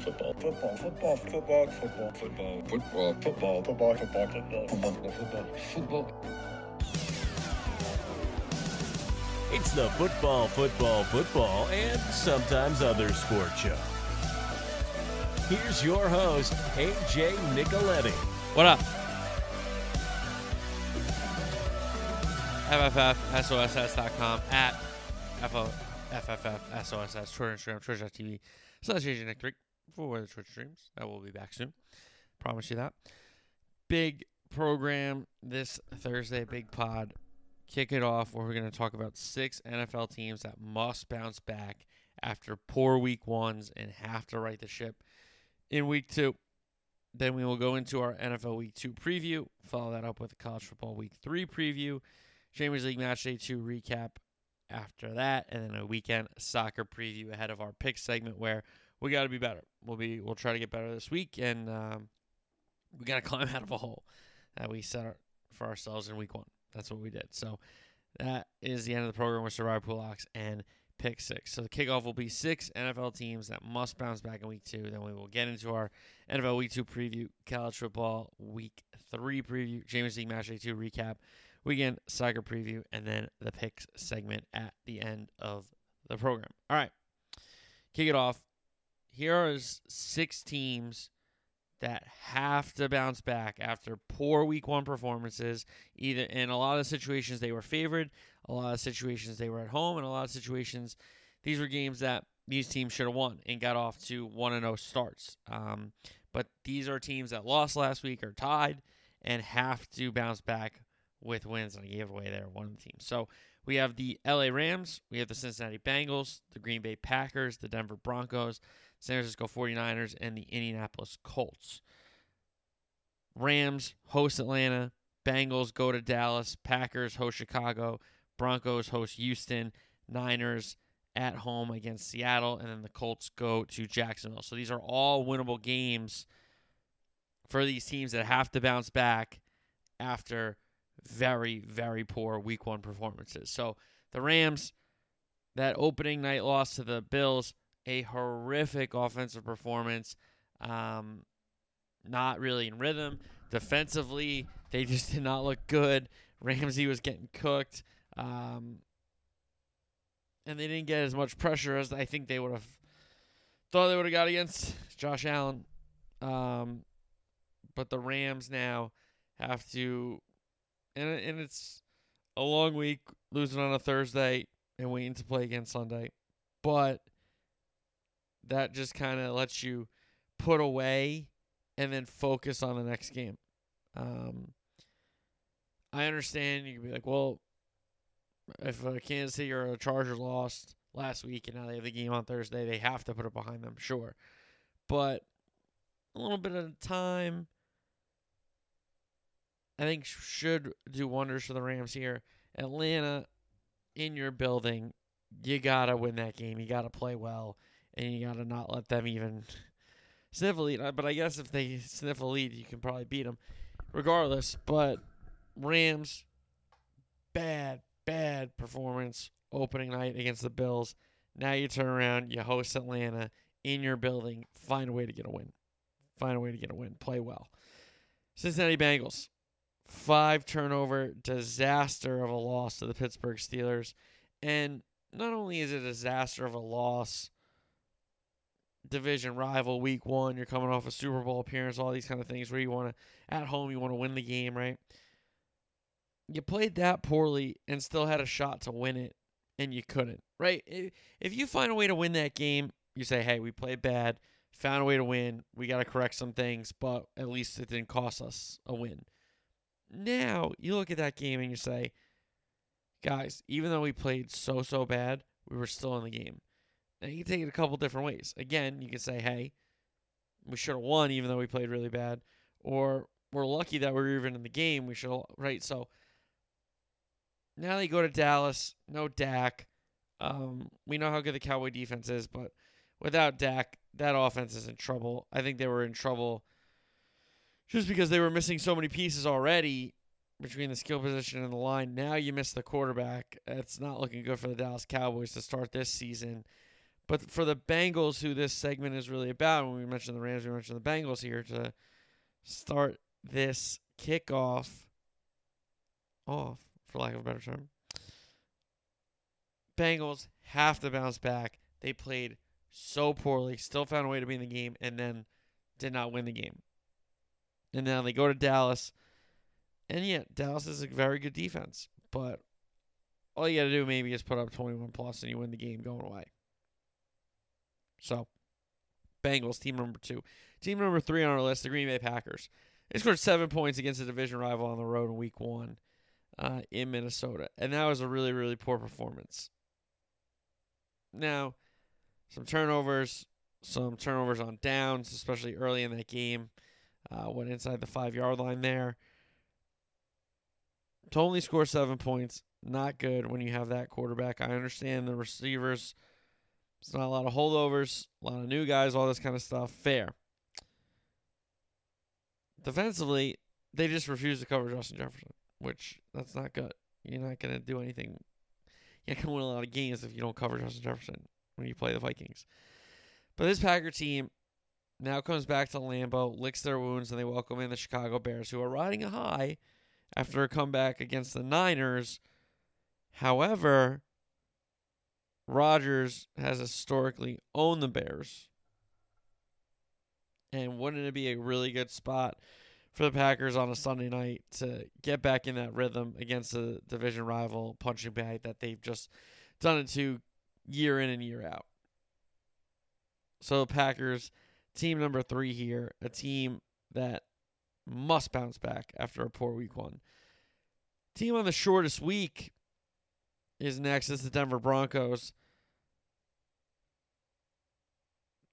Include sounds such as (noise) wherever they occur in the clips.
Football. Football. Football. Football. Football. Football. Football. Football. Football. Football. Football. Football. Football. Football. It's the football, football, football, and sometimes other sport show. Here's your host, AJ Nicoletti. What up? FFFSOSS.com at FFFSOSS, Twitter, Instagram, Twitch.tv, slash AJ Nick 3 for the Twitch streams. That will be back soon. Promise you that. Big program this Thursday, big pod. Kick it off where we're going to talk about six NFL teams that must bounce back after poor week ones and have to right the ship in week two. Then we will go into our NFL Week 2 preview, follow that up with College Football Week 3 preview, Champions League Match Day 2 recap after that, and then a weekend soccer preview ahead of our pick segment where we got to be better. We'll be we'll try to get better this week, and um, we got to (laughs) climb out of a hole that we set our, for ourselves in week one. That's what we did. So that is the end of the program with Survivor Pool Locks and pick six. So the kickoff will be six NFL teams that must bounce back in week two. Then we will get into our NFL week two preview, college football week three preview, Champions League match day two recap, weekend soccer preview, and then the picks segment at the end of the program. All right. Kick it off. Here are six teams that have to bounce back after poor week one performances. Either in a lot of situations they were favored, a lot of situations they were at home, and a lot of situations these were games that these teams should have won and got off to one and zero starts. Um, but these are teams that lost last week or tied and have to bounce back with wins. And I gave away there one of the teams. So we have the LA Rams, we have the Cincinnati Bengals, the Green Bay Packers, the Denver Broncos, San Francisco 49ers, and the Indianapolis Colts. Rams host Atlanta, Bengals go to Dallas, Packers host Chicago, Broncos host Houston, Niners at home against Seattle, and then the Colts go to Jacksonville. So these are all winnable games for these teams that have to bounce back after very, very poor week one performances. So the Rams, that opening night loss to the Bills, a horrific offensive performance. Um, not really in rhythm. Defensively, they (laughs) just did not look good. Ramsey was getting cooked. Um, and they didn't get as much pressure as I think they would have thought they would have got against Josh Allen. Um, but the Rams now have to, and and it's a long week, losing on a Thursday and waiting to play again Sunday, but that just kind of lets you put away and then focus on the next game. Um, I understand you can be like, well, if uh, Kansas City or a Chargers lost last week and now they have the game on Thursday, they have to put it behind them, sure. But a little bit of time, I think, should do wonders for the Rams here. Atlanta, in your building, you got to win that game. You got to play well, and you got to not let them even sniff a lead. But I guess if they sniff a lead, you can probably beat them regardless. But Rams, bad, bad performance opening night against the Bills. Now you turn around, you host Atlanta in your building, find a way to get a win. Find a way to get a win. Play well. Cincinnati Bengals, five turnover disaster of a loss to the Pittsburgh Steelers. And not only is it a disaster of a loss, division rival week one, you're coming off a Super Bowl appearance, all these kind of things where you want to, at home, you want to win the game, right? you played that poorly and still had a shot to win it and you couldn't, right? If you find a way to win that game, you say, hey, we played bad, found a way to win, we got to correct some things, but at least it didn't cost us a win. Now, you look at that game and you say, guys, even though we played so, so bad, we were still in the game. Now, you can take it a couple different ways. Again, you can say, hey, we should have won even though we played really bad. Or we're lucky that we were even in the game. We should, right? So, now they go to Dallas, no Dak. Um, we know how good the Cowboy defense is, but without Dak, that offense is in trouble. I think they were in trouble just because they were missing so many pieces already between the skill position and the line. Now you miss the quarterback. It's not looking good for the Dallas Cowboys to start this season. But for the Bengals, who this segment is really about, when we mentioned the Rams, we mentioned the Bengals here to start this kickoff off, for lack of a better term. Bengals have to bounce back. They played so poorly, still found a way to be in the game, and then did not win the game. And now they go to Dallas. And yet, Dallas is a very good defense. But all you got to do maybe is put up 21 plus and you win the game going away. So, Bengals, team number two. Team number three on our list, the Green Bay Packers. They scored seven points against a division rival on the road in week one uh, in Minnesota. And that was a really, really poor performance. Now, some turnovers, some turnovers on downs, especially early in that game. Uh, went inside the five yard line there. To only score seven points, not good when you have that quarterback. I understand the receivers. It's not a lot of holdovers, a lot of new guys, all this kind of stuff. Fair. Defensively, they just refuse to cover Justin Jefferson, which that's not good. You're not gonna do anything. You're not gonna win a lot of games if you don't cover Justin Jefferson when you play the Vikings. But this Packer team now comes back to Lambeau, licks their wounds, and they welcome in the Chicago Bears, who are riding a high after a comeback against the Niners. However, Rodgers has historically owned the Bears. And wouldn't it be a really good spot for the Packers on a Sunday night to get back in that rhythm against a division rival punching bag that they've just done it to year in and year out? So, Packers, team number three here, a team that must bounce back after a poor week one. Team on the shortest week is next. It's the Denver Broncos.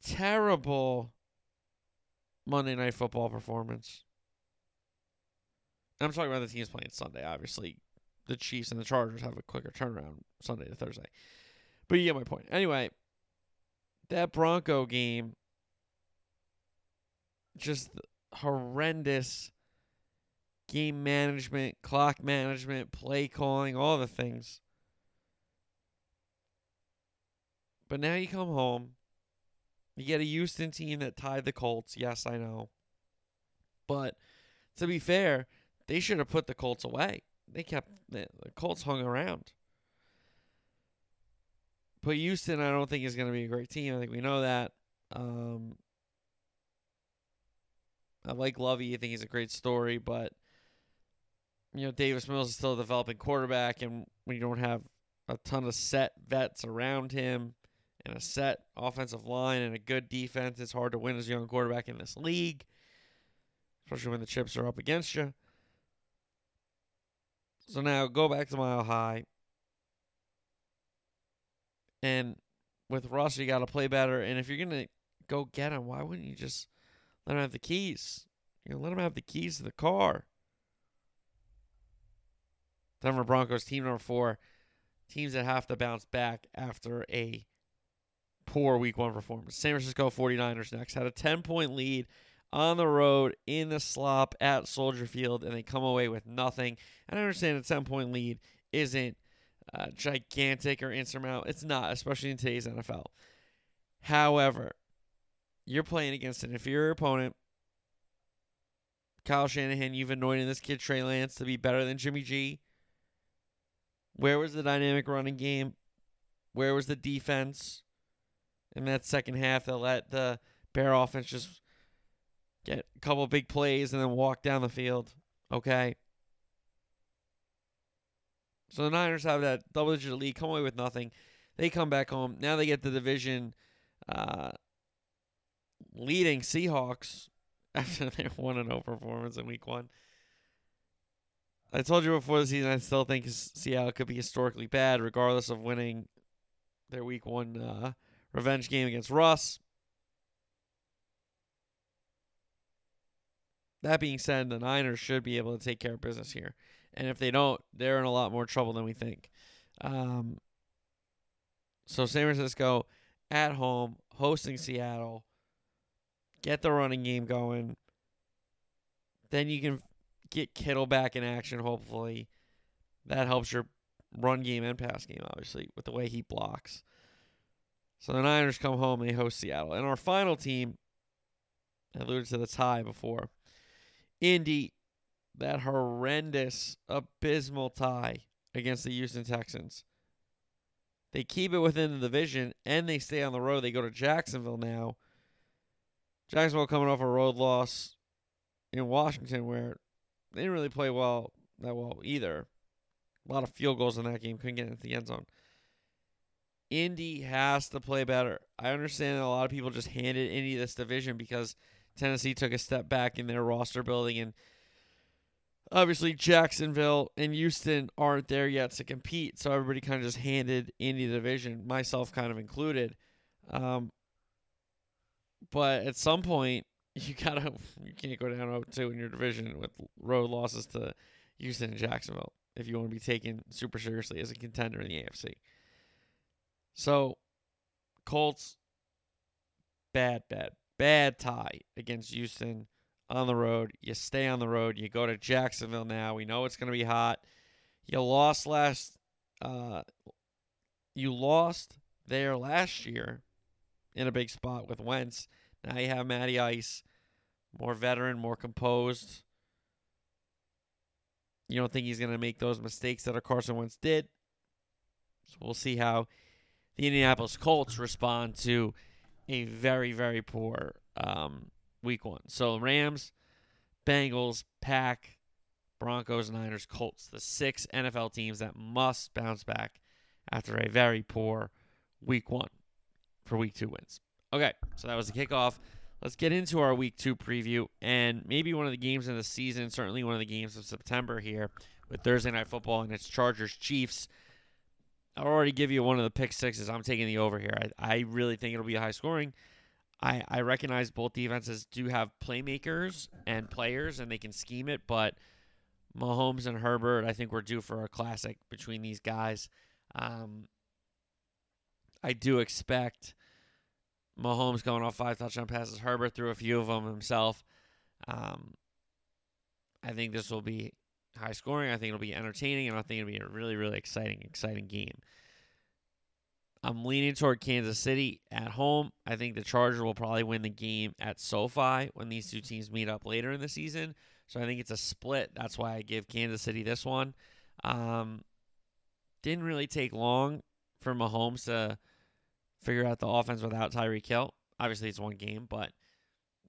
Terrible Monday Night Football performance. I'm talking about the teams playing Sunday. Obviously, the Chiefs and the Chargers have a quicker turnaround Sunday to Thursday. But you get my point. Anyway, that Bronco game, just horrendous game management, clock management, play calling, all the things. But now you come home. You get a Houston team that tied the Colts. Yes, I know. But to be fair, they should have put the Colts away. They kept the, Colts hung around. But Houston, I don't think is going to be a great team. I think we know that. Um, I like Lovie. I think he's a great story, but you know Davis Mills is still a developing quarterback, and we don't have a ton of set vets around him and a set offensive line and a good defense, it's hard to win as a young quarterback in this league, especially when the chips are up against you. So now go back to Mile High. And with Russ, you got to play better. And if you're going to go get him, why wouldn't you just let him have the keys? You know, let him have the keys to the car. Denver Broncos, team number four. Teams that have to bounce back after a poor week one performance. San Francisco 49ers next had a 10 point lead on the road in the slop at Soldier Field, and they come away with nothing. And I understand a 10 point lead isn't uh, gigantic or insurmountable. It's not, especially in today's NFL. However, you're playing against an inferior opponent. Kyle Shanahan, you've anointed this kid Trey Lance to be better than Jimmy G. Where was the dynamic running game? Where was the defense in that second half that let the Bear offense just get a couple big plays and then walk down the field? Okay. So the Niners have that double digit lead, come away with nothing. They come back home. Now they get the division uh, leading Seahawks (laughs) after their 1 0 performance in week one. I told you before the season, I still think Seattle could be historically bad, regardless of winning their week one uh, revenge game against Russ. That being said, the Niners should be able to take care of business here. And if they don't, they're in a lot more trouble than we think. Um, so San Francisco at home, hosting Seattle. Get the running game going. Then you can get Kittle back in action, hopefully. That helps your run game and pass game, obviously, with the way he blocks. So the Niners come home, they host Seattle. And our final team, I alluded to the tie before. Indy, that horrendous, abysmal tie against the Houston Texans. They keep it within the division and they stay on the road. They go to Jacksonville now. Jacksonville coming off a road loss in Washington where they didn't really play well that well either. A lot of field goals in that game, couldn't get into the end zone. Indy has to play better. I understand that a lot of people just handed Indy this division because Tennessee took a step back in their roster building and obviously Jacksonville and Houston aren't there yet to compete, so everybody kind of just handed Indy the division, myself kind of included. Um, but at some point, (laughs) you gotta you can't go down 0-2 in your division with road losses to Houston and Jacksonville if you want to be taken super seriously as a contender in the AFC. So, Colts, bad, bad, bad tie against Houston on the road. You stay on the road. You go to Jacksonville now. We know it's going to be hot. You lost last. Uh, you lost there last year in a big spot with Wentz. Now you have Matty Ice, more veteran, more composed. You don't think he's going to make those mistakes that Carson Wentz did. So we'll see how the Indianapolis Colts respond to a very, very poor um, week one. So Rams, Bengals, Pack, Broncos, Niners, Colts, the six NFL teams that must bounce back after a very poor week one for week two wins. Okay, so that was the kickoff. Let's get into our week two preview and maybe one of the games in the season, certainly one of the games of September here with Thursday Night Football and its Chargers Chiefs. I'll already give you one of the pick sixes. I'm taking the over here. I, I really think it'll be high scoring. I, I recognize both defenses do have playmakers and players, and they can scheme it, but Mahomes and Herbert, I think we're due for a classic between these guys. Um, I do expect Mahomes going off five touchdown passes. Herbert threw a few of them himself. Um, I think this will be high scoring. I think it'll be entertaining, and I think it'll be a really, really exciting, exciting game. I'm leaning toward Kansas City at home. I think the Chargers will probably win the game at SoFi when these two teams meet up later in the season. So I think it's a split. That's why I give Kansas City this one. Um, didn't really take long for Mahomes to figure out the offense without Tyreek Hill. Obviously, it's one game, but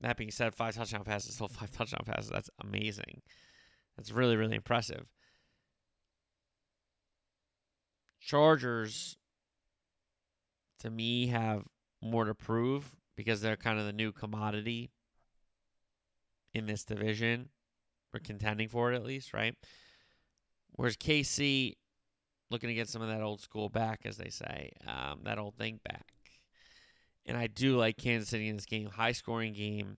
that being said, five touchdown passes, still (laughs) five touchdown passes. That's amazing. That's really, really impressive. Chargers to me have more to prove because they're kind of the new commodity in this division. We're contending for it at least, right? Whereas KC looking to get some of that old school back, as they say, um, that old thing back. And I do like Kansas City in this game, high scoring game.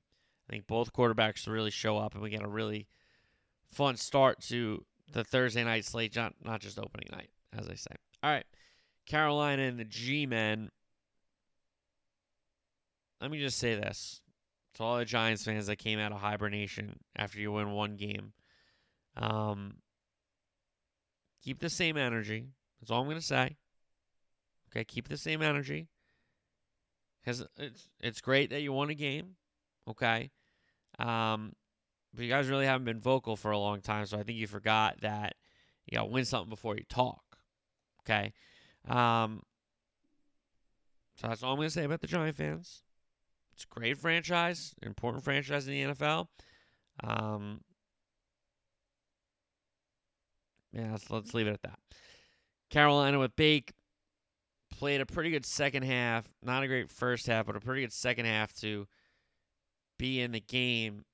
I think both quarterbacks really show up, and we get a really fun start to the Thursday night slate, not, not just opening night, as I say. All right. Carolina and the G Men. Let me just say this to all the Giants fans that came out of hibernation after you win one game. Um, keep the same energy. That's all I'm gonna say. Okay, keep the same energy. Cause it's it's great that you won a game. Okay. Um, but you guys really haven't been vocal for a long time, so I think you forgot that you gotta win something before you talk. Okay. Um, so that's all I'm going to say about the Giant fans. It's a great franchise, important franchise in the NFL. Um, yeah, let's, let's leave it at that. Carolina with Bake played a pretty good second half. Not a great first half, but a pretty good second half to be in the game.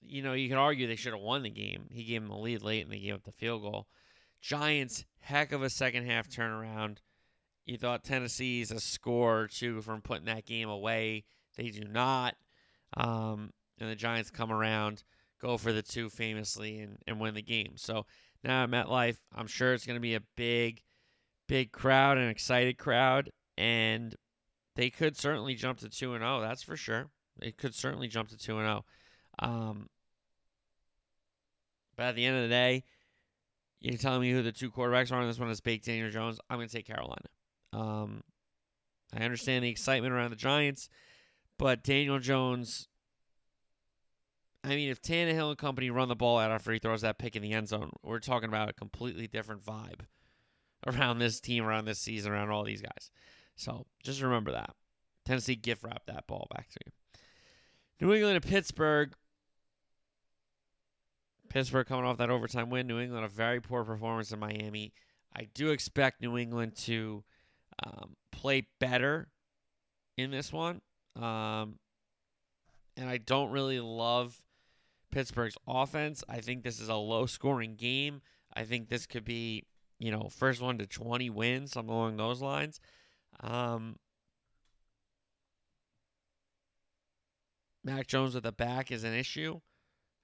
You know, you could argue they should have won the game. He gave them the lead late and they gave up the field goal. Giants, heck of a second half turnaround. You thought Tennessee's a score or two from putting that game away. They do not. Um, and the Giants come around, go for the two famously, and, and win the game. So now at MetLife, I'm sure it's going to be a big, big crowd, an excited crowd, and they could certainly jump to 2 and 0. That's for sure. They could certainly jump to 2 and 0. Um, but at the end of the day, you're telling me who the two quarterbacks are, and this one is baked Daniel Jones. I'm going to take Carolina. Um, I understand the excitement around the Giants, but Daniel Jones. I mean, if Tannehill and company run the ball out after he throws that pick in the end zone, we're talking about a completely different vibe around this team, around this season, around all these guys. So just remember that. Tennessee gift wrap that ball back to you. New England and Pittsburgh. Pittsburgh coming off that overtime win. New England a very poor performance in Miami. I do expect New England to um, play better in this one. Um, and I don't really love Pittsburgh's offense. I think this is a low scoring game. I think this could be, you know, first one to 20 wins, something along those lines. Um, Mac Jones with the back is an issue.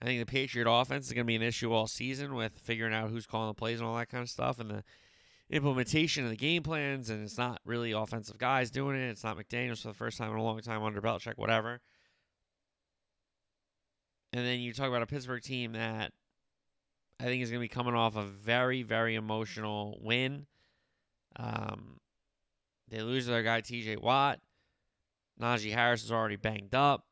I think the Patriot offense is going to be an issue all season with figuring out who's calling the plays and all that kind of stuff and the implementation of the game plans. And it's not really offensive guys doing it. It's not McDaniels for the first time in a long time under Belichick, whatever. And then you talk about a Pittsburgh team that I think is going to be coming off a very, very emotional win. Um, they lose their guy TJ Watt. Najee Harris is already banged up.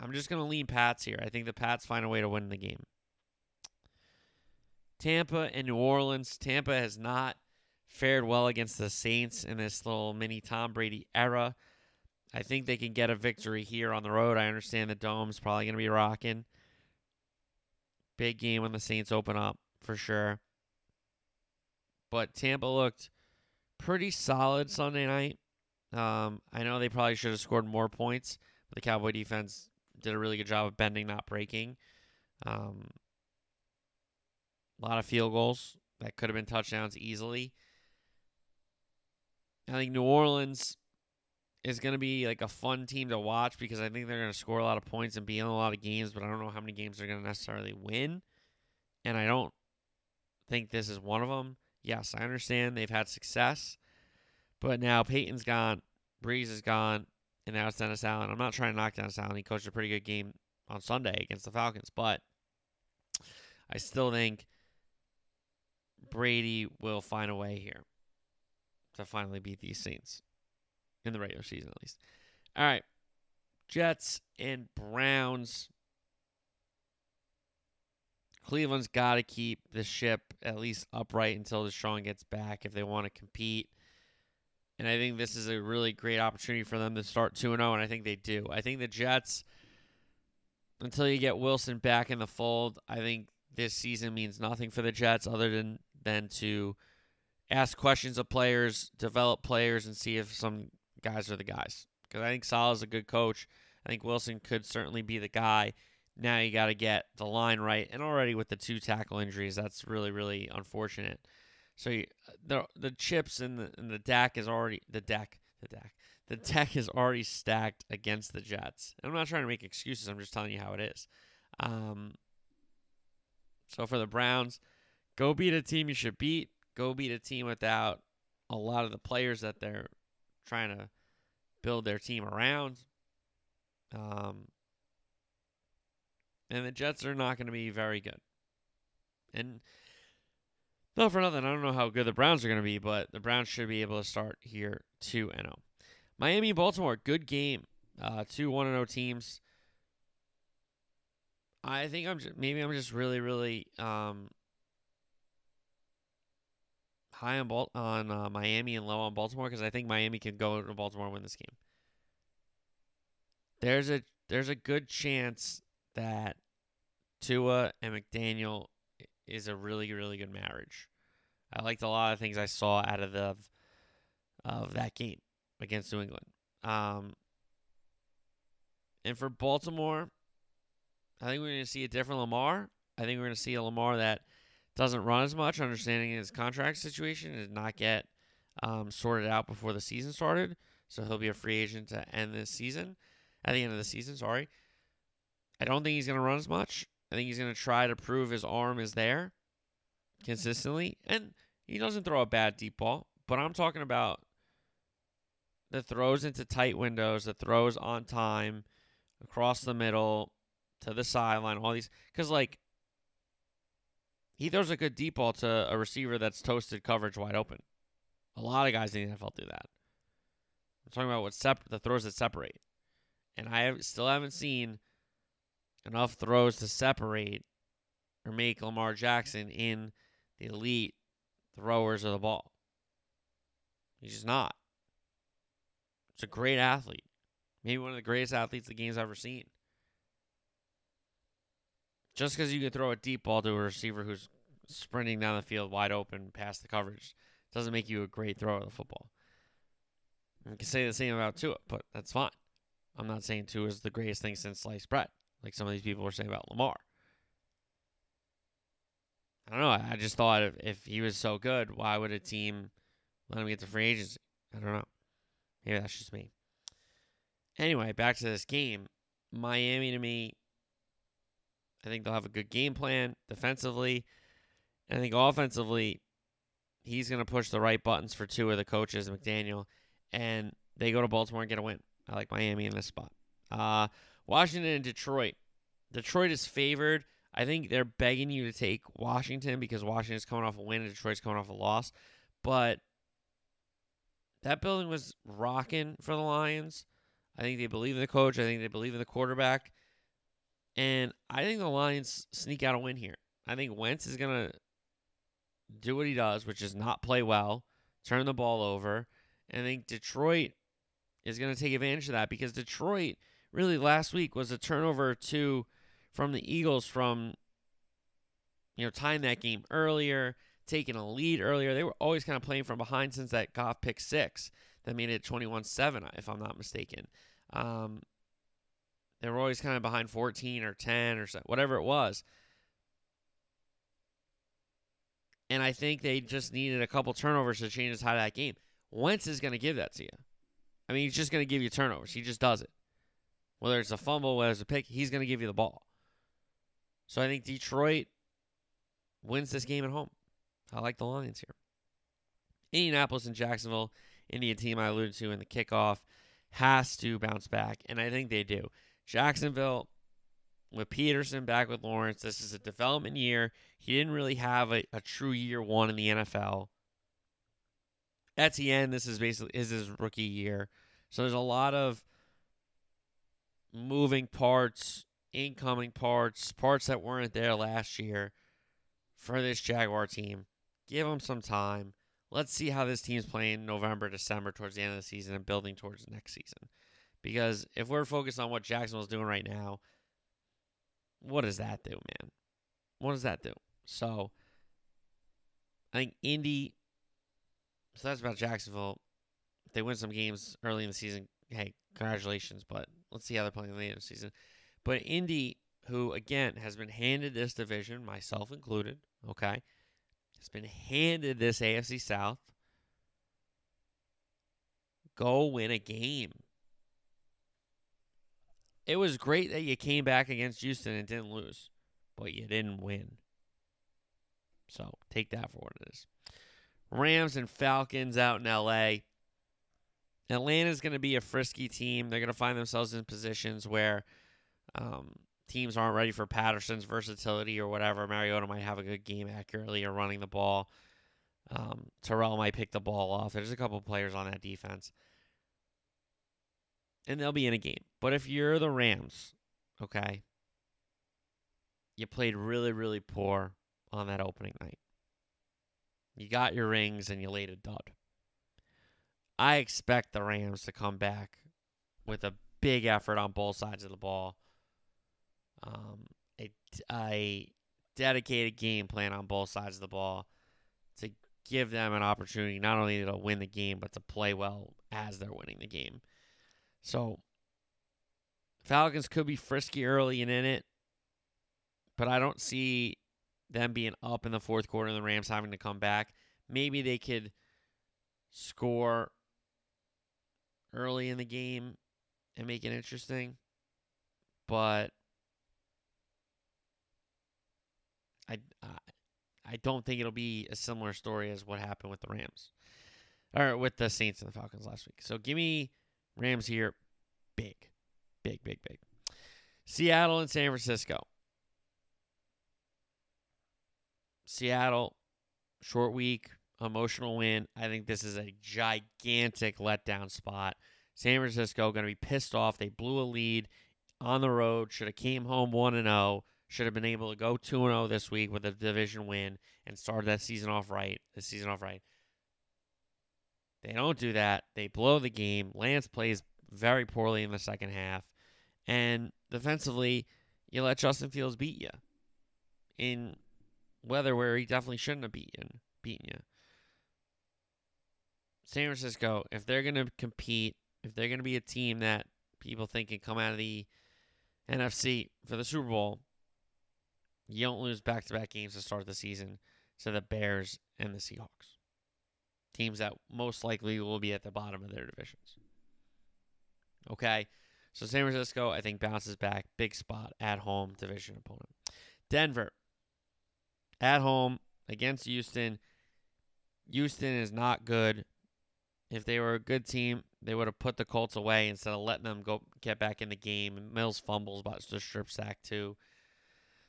I'm just going to lean Pats here. I think the Pats find a way to win the game. Tampa and New Orleans. Tampa has not fared well against the Saints in this little mini Tom Brady era. I think they can get a victory here on the road. I understand the Dome's probably going to be rocking. Big game when the Saints open up for sure. But Tampa looked pretty solid Sunday night. Um, I know they probably should have scored more points, but the Cowboy defense did a really good job of bending, not breaking. Um, a lot of field goals that could have been touchdowns easily. I think New Orleans is going to be like a fun team to watch because I think they're going to score a lot of points and be in a lot of games, but I don't know how many games they're going to necessarily win. And I don't think this is one of them. Yes, I understand they've had success, but now Peyton's gone, Brees is gone, and now it's Dennis Allen. I'm not trying to knock Dennis Allen. He coached a pretty good game on Sunday against the Falcons, but I still think Brady will find a way here to finally beat these Saints in the regular season, at least. All right. Jets and Browns. Cleveland's got to keep the ship at least upright until Deshaun gets back if they want to compete. And I think this is a really great opportunity for them to start 2 0, and I think they do. I think the Jets, until you get Wilson back in the fold, I think this season means nothing for the Jets other than, than to ask questions of players, develop players, and see if some guys are the guys. Because I think Saleh's a good coach. I think Wilson could certainly be the guy. Now you got to get the line right, and already with the two tackle injuries, that's really really unfortunate. So you, the the chips and the and the deck is already the deck the deck the (laughs) deck is already stacked against the Jets. And I'm not trying to make excuses. I'm just telling you how it is. Um, so for the Browns, go beat a team you should beat. Go beat a team without a lot of the players that they're trying to build their team around. Um, and the Jets are not going to be very good. And not for nothing, I don't know how good the Browns are going to be, but the Browns should be able to start here 2 0. Miami Baltimore, good game. Uh, two 1 0 teams. I think I'm just, maybe I'm just really, really um, high on Bal- on uh, Miami and low on Baltimore because I think Miami can go to Baltimore and win this game. There's a there's a good chance that Tua and McDaniel is a really really good marriage. I liked a lot of things I saw out of the of that game against New England. Um, and for Baltimore, I think we're going to see a different Lamar. I think we're going to see a Lamar that doesn't run as much, understanding his contract situation, and not get um, sorted out before the season started. So he'll be a free agent to end this season, at the end of the season, sorry. I don't think he's going to run as much. I think he's going to try to prove his arm is there consistently. And he doesn't throw a bad deep ball, but I'm talking about the throws into tight windows, the throws on time, across the middle, to the sideline, all these. Because, like, he throws a good deep ball to a receiver that's toasted coverage wide open. A lot of guys in the NFL do that. I'm talking about what sep- the throws that separate. And I have, still haven't seen enough throws to separate or make Lamar Jackson in the elite throwers of the ball. He's just not. He's a great athlete. Maybe one of the greatest athletes the game's ever seen. Just because you can throw a deep ball to a receiver who's sprinting down the field wide open past the coverage doesn't make you a great thrower of the football. You can say the same about Tua, but that's fine. I'm not saying Tua is the greatest thing since sliced bread, like some of these people were saying about Lamar. I don't know. I just thought if, if he was so good, why would a team let him get to free agency? I don't know. Maybe that's just me. Anyway, back to this game. Miami to me, I think they'll have a good game plan defensively. I think offensively, he's going to push the right buttons for two of the coaches, McDaniel, and they go to Baltimore and get a win. I like Miami in this spot. Uh, Washington and Detroit. Detroit is favored. I think they're begging you to take Washington because Washington's coming off a win and Detroit's coming off a loss. But that building was rocking for the Lions. I think they believe in the coach. I think they believe in the quarterback. And I think the Lions sneak out a win here. I think Wentz is going to do what he does, which is not play well, turn the ball over. And I think Detroit is going to take advantage of that because Detroit really last week was a turnover to from the Eagles from you know tying that game earlier, taking a lead earlier. They were always kind of playing from behind since that Goff pick six that made it 21-7 if I'm not mistaken. Um, they were always kind of behind 14 or 10 or so, whatever it was. And I think they just needed a couple turnovers to change the tide of that game. Wentz is going to give that to you. I mean, he's just going to give you turnovers. He just does it. Whether it's a fumble, whether it's a pick, he's going to give you the ball. So I think Detroit wins this game at home. I like the Lions here. Indianapolis and Jacksonville, Indian team I alluded to in the kickoff, has to bounce back, and I think they do. Jacksonville, with Pederson back with Lawrence, this is a development year. He didn't really have a, a true year one in the NFL. Etienne, this is basically is his rookie year. So there's a lot of moving parts, incoming parts, parts that weren't there last year for this Jaguar team. Give them some time. Let's see how this team's playing November, December, towards the end of the season, and building towards next season. Because if we're focused on what Jacksonville's doing right now, what does that do, man? What does that do? So, I think Indy. So that's about Jacksonville. If they win some games early in the season, hey, congratulations. But let's see how they're playing in the season. But Indy, who again has been handed this division, myself included, okay, has been handed this AFC South. Go win a game. It was great that you came back against Houston and didn't lose, but you didn't win. So take that for what it is. Rams and Falcons out in LA. Atlanta's going to be a frisky team. They're going to find themselves in positions where um, teams aren't ready for Patterson's versatility or whatever. Mariota might have a good game accurately or running the ball. Um, Terrell might pick the ball off. There's a couple players on that defense. And they'll be in a game. But if you're the Rams, okay, you played really, really poor on that opening night. You got your rings and you laid a dud. I expect the Rams to come back with a big effort on both sides of the ball. Um, a, a dedicated game plan on both sides of the ball to give them an opportunity not only to win the game, but to play well as they're winning the game. So, Falcons could be frisky early and in it, but I don't see them being up in the fourth quarter and the Rams having to come back. Maybe they could score early in the game and make it interesting, but I, I don't think it'll be a similar story as what happened with the Rams or with the Saints and the Falcons last week. So give me Rams here, big, big, big, big. Seattle and San Francisco. Seattle, short week, emotional win. I think this is a gigantic letdown spot. San Francisco going to be pissed off. They blew a lead on the road. Should have came home one and oh. zero. Should have been able to go two and zero this week with a division win and start that season off right. The season off right. They don't do that. They blow the game. Lance plays very poorly in the second half, and defensively, you let Justin Fields beat you in weather where he definitely shouldn't have beaten beaten you. San Francisco, if they're going to compete, if they're going to be a team that people think can come out of the NFC for the Super Bowl, you don't lose back to back games to start the season to the Bears and the Seahawks. Teams that most likely will be at the bottom of their divisions. Okay. So San Francisco, I think, bounces back. Big spot at home, division opponent. Denver, at home against Houston. Houston is not good. If they were a good team, they would have put the Colts away instead of letting them go get back in the game. Mills fumbles about the strip sack too.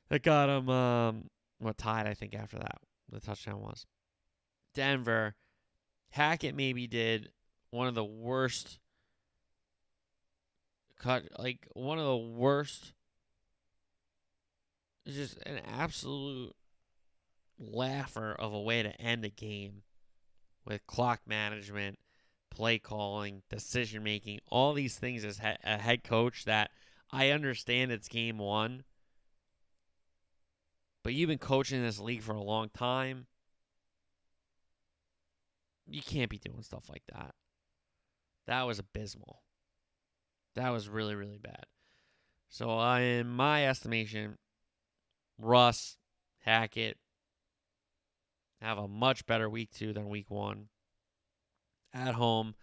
That got them um what tied I think after that the touchdown was. Denver, Hackett maybe did one of the worst cut like one of the worst just an absolute laugher of a way to end a game with clock management, play calling, decision making, all these things as he- a head coach that I understand it's game one, but you've been coaching this league for a long time. You can't be doing stuff like that. That was abysmal. That was really, really bad. So, uh, in my estimation, Russ, Hackett have a much better week two than week one. At home,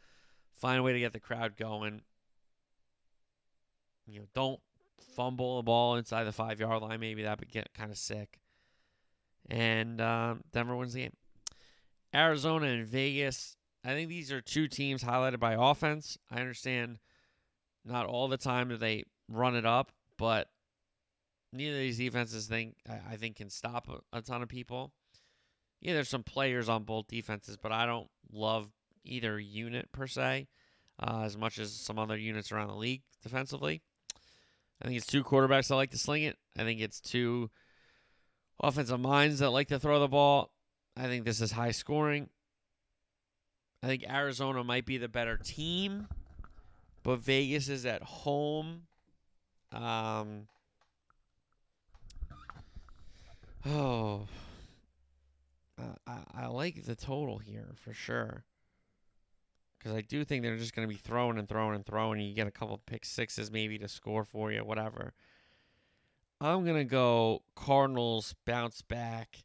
find a way to get the crowd going. You know, don't fumble a ball inside the five yard line. Maybe that would get kind of sick. And um, Denver wins the game. Arizona and Vegas. I think these are two teams highlighted by offense. I understand not all the time do they run it up, but neither of these defenses think I, I think can stop a, a, ton of people. Yeah, there's some players on both defenses, but I don't love either unit per se uh, as much as some other units around the league defensively. I think it's two quarterbacks that like to sling it. I think it's two offensive minds that like to throw the ball. I think this is high scoring. I think Arizona might be the better team, but Vegas is at home. Um, oh, I, I like the total here for sure. Because I do think they're just going to be throwing and throwing and throwing. And You get a couple of pick sixes maybe to score for you, whatever. I'm going to go Cardinals bounce back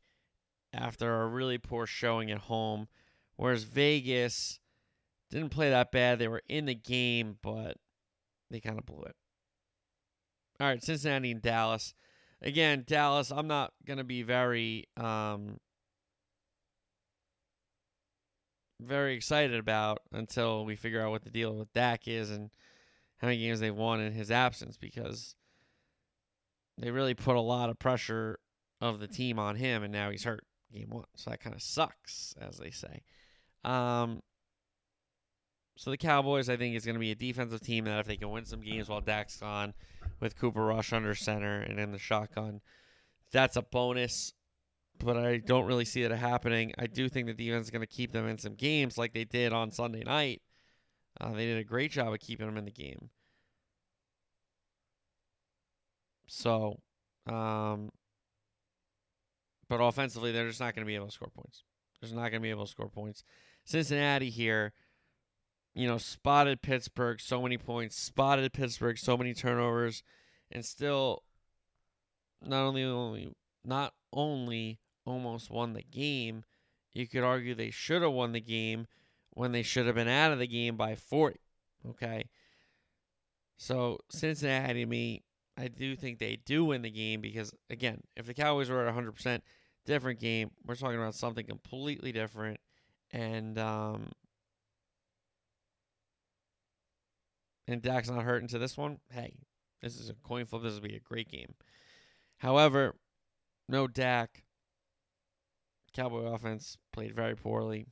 after a really poor showing at home. Whereas Vegas didn't play that bad. They were in the game, but they kind of blew it. All right, Cincinnati and Dallas. Again, Dallas, I'm not going to be very um, very excited about until we figure out what the deal with Dak is and how many games they've won in his absence because they really put a lot of pressure of the team on him and now he's hurt game one. So that kind of sucks, as they say. Um, so the Cowboys, I think, is going to be a defensive team that if they can win some games while Dak's gone with Cooper Rush under center and in the shotgun, that's a bonus but I don't really see it happening. I do think that the defense is going to keep them in some games like they did on Sunday night. Uh, they did a great job of keeping them in the game. So, um, but offensively, they're just not going to be able to score points. They're not going to be able to score points. Cincinnati here, you know, spotted Pittsburgh so many points, spotted Pittsburgh so many turnovers, and still not only only not only almost won the game. You could argue they should have won the game when they should have been out of the game by 40. Okay. So Cincinnati, me, I do think they do win the game because, again, if the Cowboys were at 100%, different game. We're talking about something completely different. And, um, and Dak's not hurt into this one. Hey, this is a coin flip. This will be a great game. However, no Dak Cowboy offense played very poorly.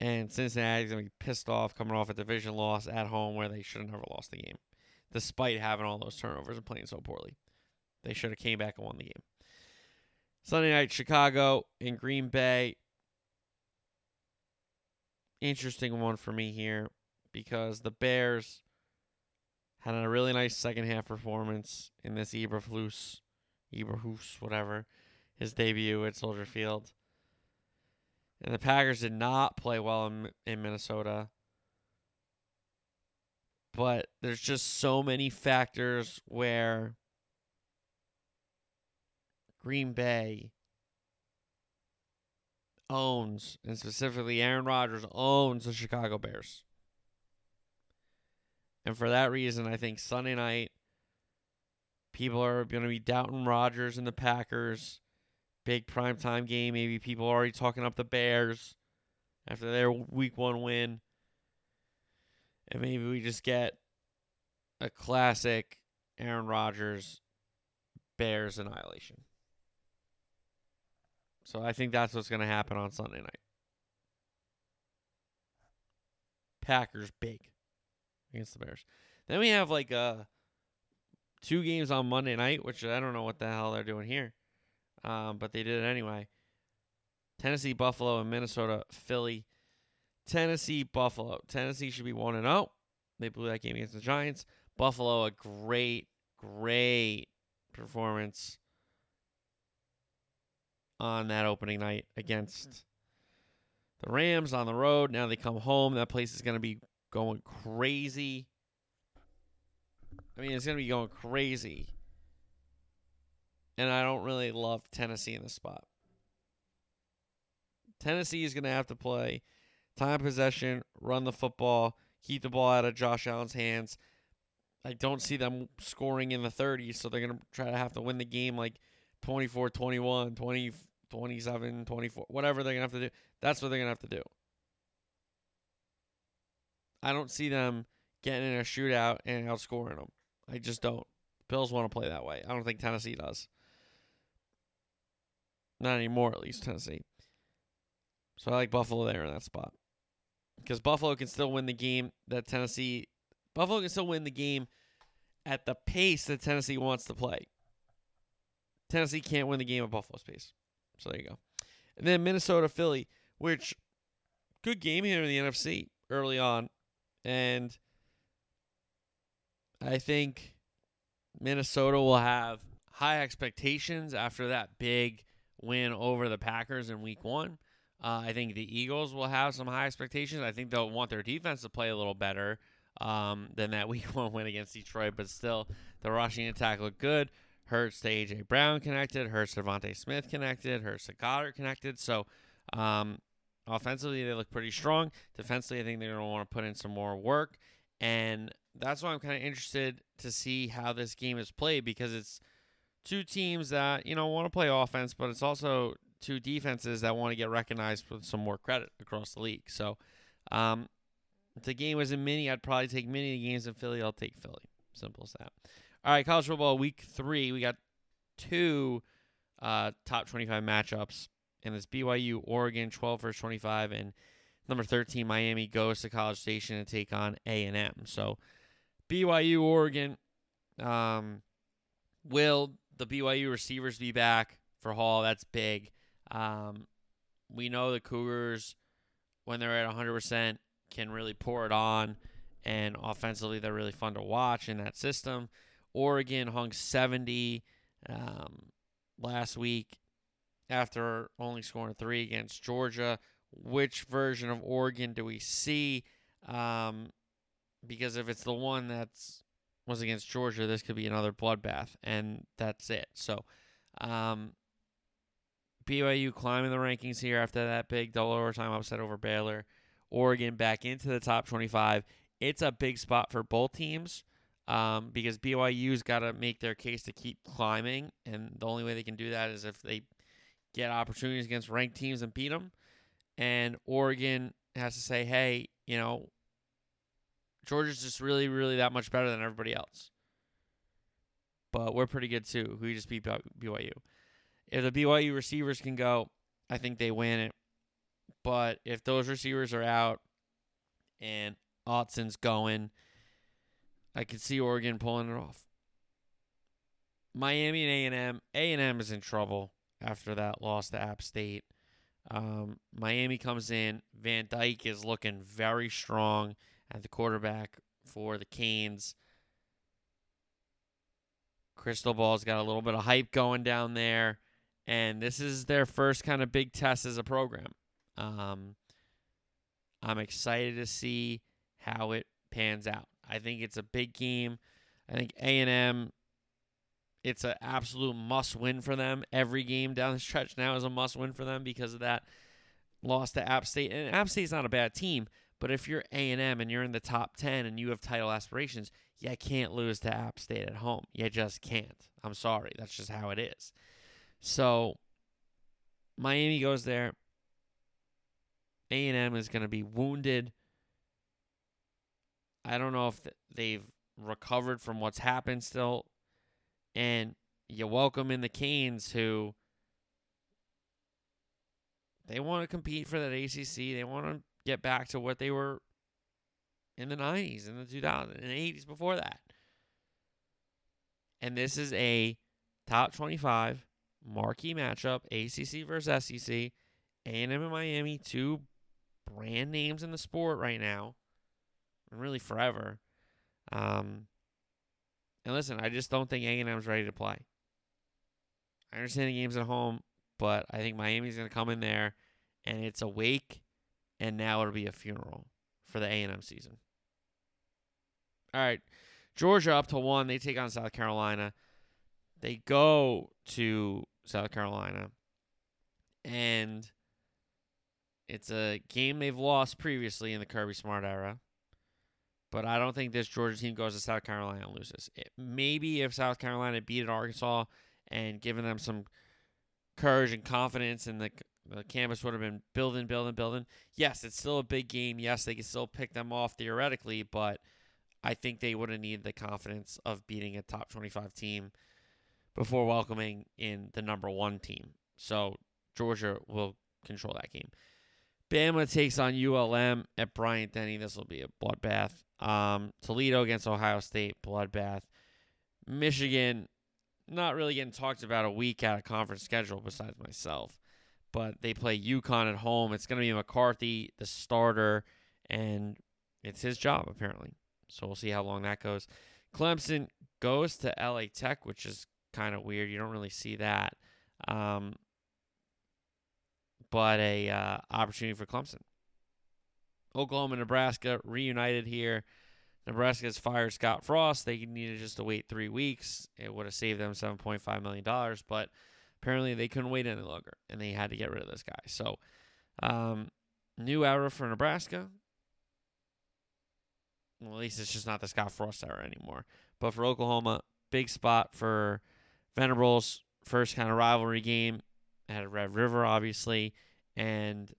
And Cincinnati's going to be pissed off coming off a division loss at home where they should have never lost the game, despite having all those turnovers and playing so poorly. They should have came back and won the game. Sunday night, Chicago and Green Bay. Interesting one for me here because the Bears had a really nice second half performance in this Eberflus, Eberhus, whatever, his debut at Soldier Field. And the Packers did not play well in, in Minnesota. But there's just so many factors where Green Bay owns, and specifically Aaron Rodgers owns the Chicago Bears. And for that reason, I think Sunday night, people are going to be doubting Rodgers and the Packers. Big primetime game. Maybe people are already talking up the Bears after their week one win. And maybe we just get a classic Aaron Rodgers Bears annihilation. So I think that's what's going to happen on Sunday night. Packers big against the Bears. Then we have like uh two games on Monday night, which I don't know what the hell they're doing here. Um, but they did it anyway. Tennessee, Buffalo, and Minnesota, Philly. Tennessee, Buffalo. Tennessee should be 1 and 0. They blew that game against the Giants. Buffalo, a great, great performance on that opening night against the Rams on the road. Now they come home. That place is going to be going crazy. I mean, it's going to be going crazy. And I don't really love Tennessee in this spot. Tennessee is going to have to play time possession, run the football, keep the ball out of Josh Allen's hands. I don't see them scoring in the 30s, so they're going to try to have to win the game like 24 21, 20, 27, 24, whatever they're going to have to do. That's what they're going to have to do. I don't see them getting in a shootout and outscoring them. I just don't. Bills want to play that way. I don't think Tennessee does. Not anymore, at least Tennessee. So I like Buffalo there in that spot. Because Buffalo can still win the game that Tennessee Buffalo can still win the game at the pace that Tennessee wants to play. Tennessee can't win the game at Buffalo's pace. So there you go. And then Minnesota Philly, which good game here in the NFC early on. And I think Minnesota will have high expectations after that big win over the Packers in week one. Uh, I think the Eagles will have some high expectations. I think they'll want their defense to play a little better um, than that (laughs) week one win against Detroit, but still, the rushing attack looked good. Hurts to A.J. Brown connected, Hurts to DeVonta Smith connected, Hurts to Goedert connected. So, um, offensively, they look pretty strong. Defensively, I think they're going to want to put in some more work. And that's why I'm kind of interested to see how this game is played because it's two teams that, you know, want to play offense, but it's also two defenses that want to get recognized with some more credit across the league. So, um, if the game was in mini, I'd probably take mini The games in Philly. I'll take Philly. Simple as that. All right, college football week three. We got two uh, top 25 matchups, and it's BYU, Oregon, 12 versus 25, and number 13, Miami goes to College Station to take on A&M. So BYU, Oregon, um, will the BYU receivers be back for Hall? That's big. Um, we know the Cougars, when they're at 100%, can really pour it on, and offensively, they're really fun to watch in that system. Oregon hung 70 um, last week after only scoring three against Georgia. Which version of Oregon do we see? Um, because if it's the one that's was against Georgia, this could be another bloodbath, and that's it. So, um, BYU climbing the rankings here after that big double overtime upset over Baylor. Oregon back into the top 25. It's a big spot for both teams um, because BYU's got to make their case to keep climbing, and the only way they can do that is if they get opportunities against ranked teams and beat them. And Oregon has to say, hey, you know, Georgia's just really, really that much better than everybody else. But we're pretty good too. We just beat BYU. If the BYU receivers can go, I think they win it. But if those receivers are out and Autzen's going, I could see Oregon pulling it off. Miami and A&M. A&M is in trouble after that loss to App State. Um, Miami comes in. Van Dyke is looking very strong at the quarterback for the Canes. Cristobal's got a little bit of hype going down there, and this is their first kind of big test as a program. Um, I'm excited to see how it pans out. I think it's a big game. I think A&M it's an absolute must win for them. Every game down the stretch now is a must win for them because of that loss to App State. And App State's not a bad team, but if you're A&M and you're in the top 10 and you have title aspirations, you can't lose to App State at home. You just can't. I'm sorry. That's just how it is. So Miami goes there. A&M is going to be wounded. I don't know if they've recovered from what's happened still and you welcome in the Canes who they want to compete for that ACC. They want to get back to what they were in the 90s, in the 2000s, and 80s before that. And this is a top 25 marquee matchup, ACC versus SEC. A&M and Miami, two brand names in the sport right now, and really forever. Um, and listen, I just don't think A&M's ready to play. I understand the game's at home, but I think Miami's going to come in there, and it's a wake, and now it'll be a funeral for the A&M season. All right, Georgia up to one. They take on South Carolina. They go to South Carolina, and it's a game they've lost previously in the Kirby Smart era. But I don't think this Georgia team goes to South Carolina and loses. It, maybe if South Carolina beat Arkansas and given them some courage and confidence, in the the canvas would have been building, building, building. Yes, it's still a big game. Yes, they can still pick them off theoretically, but I think they would have needed the confidence of beating a top 25 team before welcoming in the number one team. So Georgia will control that game. Bama takes on ULM at Bryant Denny. This will be a bloodbath. Um, Toledo against Ohio State, bloodbath. Michigan, not really getting talked about a week out of conference schedule besides myself. But they play UConn at home. It's going to be McCarthy, the starter, and it's his job, apparently. So we'll see how long that goes. Clemson goes to LA Tech, which is kind of weird. You don't really see that. Um, but a uh, opportunity for Clemson. Oklahoma, Nebraska reunited here. Nebraska has fired Scott Frost. They needed just to wait three weeks. It would have saved them $7.5 million, but apparently they couldn't wait any longer, and they had to get rid of this guy. So, um, new era for Nebraska. Well, at least it's just not the Scott Frost era anymore. But for Oklahoma, big spot for Venables. First kind of rivalry game at Red River, obviously. And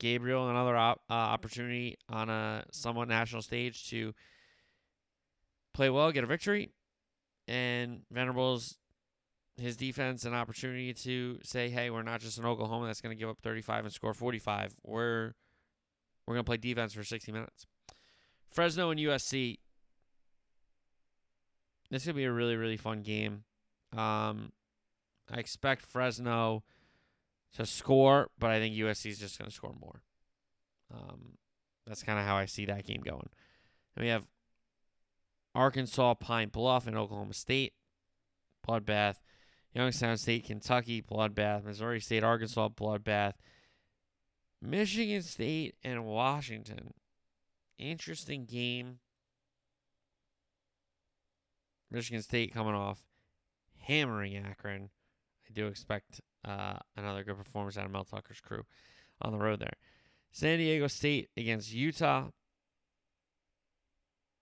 Gabriel another op- uh, opportunity on a somewhat national stage to play well, get a victory, and Venables his defense an opportunity to say, "Hey, we're not just an Oklahoma that's going to give up 35 and score 45. We're we're going to play defense for 60 minutes." Fresno and USC. This could be a really really fun game. Um, I expect Fresno to score, but I think USC is just going to score more. Um, that's kind of how I see that game going. And we have Arkansas, Pine Bluff, and Oklahoma State, bloodbath. Youngstown State, Kentucky, bloodbath. Missouri State, Arkansas, bloodbath. Michigan State and Washington. Interesting game. Michigan State coming off hammering Akron. I do expect uh, another good performance out of Mel Tucker's crew on the road there. San Diego State against Utah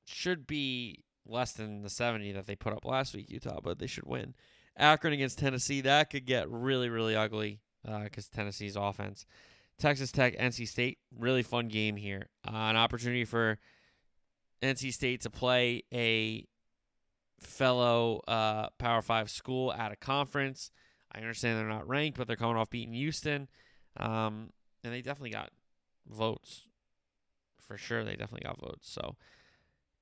should be less than the 70 that they put up last week, Utah, but they should win. Akron against Tennessee, that could get really, really ugly because uh, Tennessee's offense. Texas Tech, NC State, really fun game here. Uh, an opportunity for NC State to play a fellow uh, Power Five school at a conference. I understand they're not ranked, but they're coming off beating Houston. Um, and they definitely got votes. For sure, they definitely got votes. So,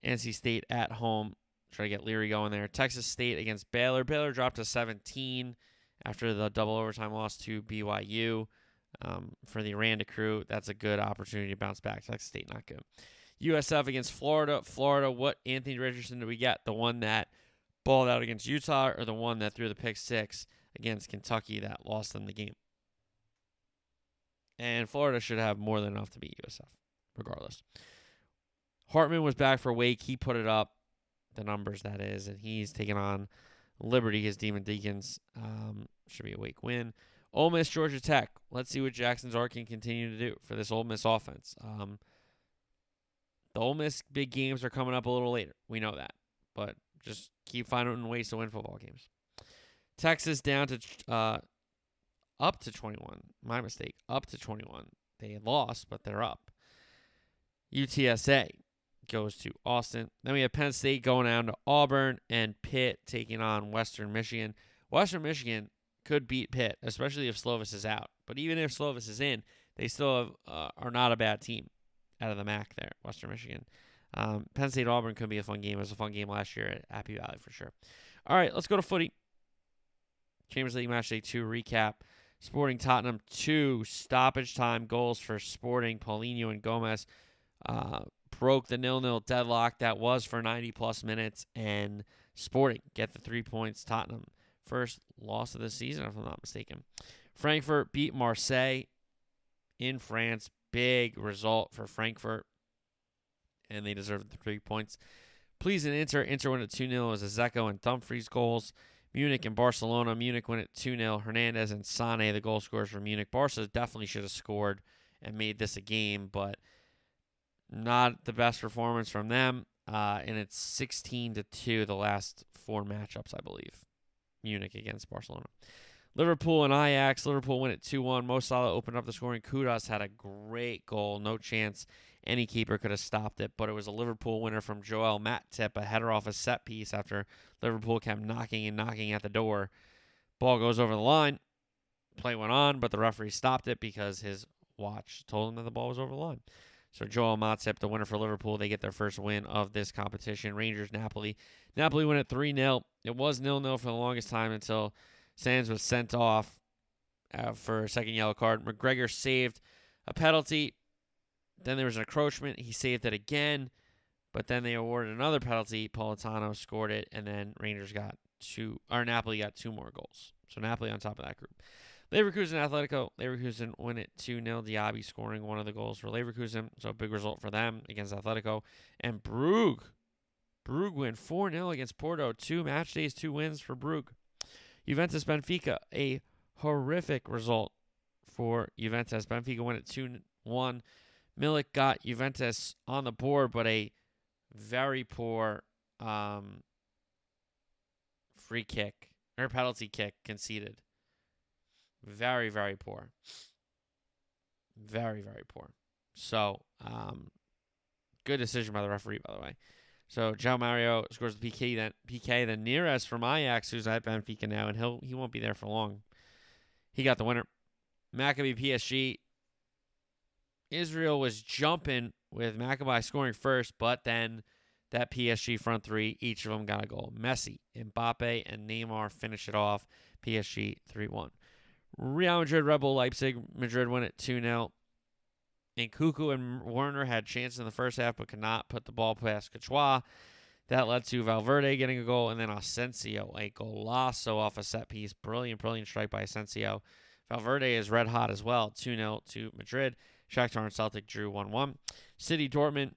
NC State at home. Try to get Leary going there. Texas State against Baylor. Baylor dropped to 17 after the double overtime loss to BYU. Um, for the Aranda crew, that's a good opportunity to bounce back. Texas State, not good. USF against Florida. Florida, what Anthony Richardson did we get? The one that balled out against Utah or the one that threw the pick six against Kentucky that lost them the game? And Florida should have more than enough to beat USF, regardless. Hartman was back for Wake. He put it up, the numbers that is, and he's taking on Liberty, his Demon Deacons. Um, should be a Wake win. Ole Miss, Georgia Tech. Let's see what Jackson Dart can continue to do for this Ole Miss offense. Um, the Ole Miss big games are coming up a little later. We know that, but just keep finding ways to win football games. Texas down to uh, up to 21. My mistake. Up to 21. They lost, but they're up. UTSA goes to Austin. Then we have Penn State going down to Auburn and Pitt taking on Western Michigan. Western Michigan could beat Pitt, especially if Slovis is out. But even if Slovis is in, they still have, uh, are not a bad team out of the MAC there, Western Michigan. Um, Penn State Auburn could be a fun game. It was a fun game last year at Happy Valley for sure. All right, let's go to footy. Champions League Match Day 2 recap. Sporting Tottenham, two stoppage time goals for Sporting. Paulinho and Gomes uh, broke the nil nil deadlock that was for 90 plus minutes, and Sporting get the three points. Tottenham, first loss of the season, if I'm not mistaken. Frankfurt beat Marseille in France. Big result for Frankfurt, and they deserve the three points. Please, in Inter. Inter went at 2 0 as Dzeko and Dumfries goals. Munich and Barcelona. Munich win at 2 0. Hernandez and Sane, the goal scorers for Munich. Barca definitely should have scored and made this a game, but not the best performance from them. Uh, and it's 16 to 2 the last four matchups, I believe. Munich against Barcelona. Liverpool and Ajax. Liverpool win at 2 1. Mo Salah opened up the scoring. Kudus had a great goal. No chance any keeper could have stopped it, but it was a Liverpool winner from Joel Matip, a header off a set piece after Liverpool kept knocking and knocking at the door. Ball goes over the line. Play went on, but the referee stopped it because his watch told him that the ball was over the line. So Joel Matip, the winner for Liverpool, they get their first win of this competition. Rangers Napoli. Napoli win at 3 0. It was 0 0 for the longest time until Sands was sent off uh, for a second yellow card. McGregor saved a penalty. Then there was an encroachment. He saved it again, but then they awarded another penalty. Politano scored it, and then Rangers got two, or Napoli got two more goals. So Napoli on top of that group. Leverkusen Atletico. Leverkusen win it 2 0. Diaby scoring one of the goals for Leverkusen. So a big result for them against Atletico. And Brugge. Brugge win 4 0 against Porto. Two match days, two wins for Brugge. Juventus Benfica. A horrific result for Juventus. Benfica win it 2 1. Milik got Juventus on the board, but a very poor um, free kick or penalty kick conceded. Very, very poor. Very, very poor. So, um, good decision by the referee, by the way. So João Mário scores the PK then PK then Neres from Ajax, who's at Benfica now, and he'll he won't be there for long. He got the winner. Maccabi PSG. Israel was jumping with Maccabi scoring first, but then that PSG front three, each of them got a goal. Messi, Mbappe, and Neymar finish it off. PSG 3 1. Real Madrid, RB Leipzig. Madrid win it 2 0. And Nkunku and Werner had chances in the first half, but could not put the ball past Courtois. That led to Valverde getting a goal, and then Asensio, a golazo off a set piece. Brilliant, brilliant strike by Asensio. Valverde is red hot as well. 2 0 to Madrid. Shakhtar and Celtic drew 1 1. City Dortmund.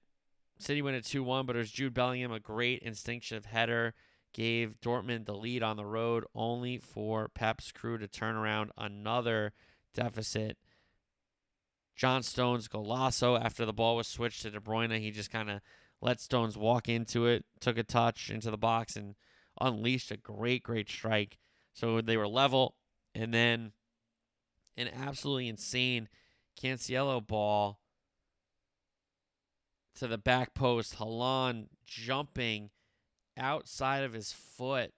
City win at 2 1, but it was Jude Bellingham, a great instinctive header gave Dortmund the lead on the road, only for Pep's crew to turn around another deficit. John Stones golazo after the ball was switched to De Bruyne. He just kind of let Stones walk into it, took a touch into the box, and unleashed a great, great strike. So they were level. And then an absolutely insane Cancelo ball to the back post. Haaland jumping outside of his foot.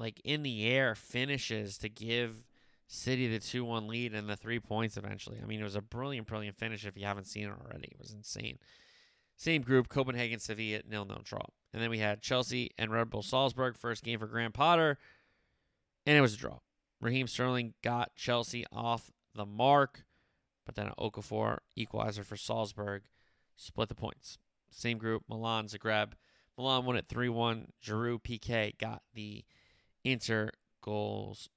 like in the air finishes to give City the 2 1 lead and the three points eventually. I mean, it was a brilliant, brilliant finish if you haven't seen it already. It was insane. Same group, Copenhagen, Sevilla, nil nil draw. And then we had Chelsea and Red Bull Salzburg, first game for Graham Potter, and it was a draw. Raheem Sterling got Chelsea off the mark, but then Okafor, equalizer for Salzburg, split the points. Same group, Milan, Zagreb. Milan won at 3 1. Giroud PK got the Inter goals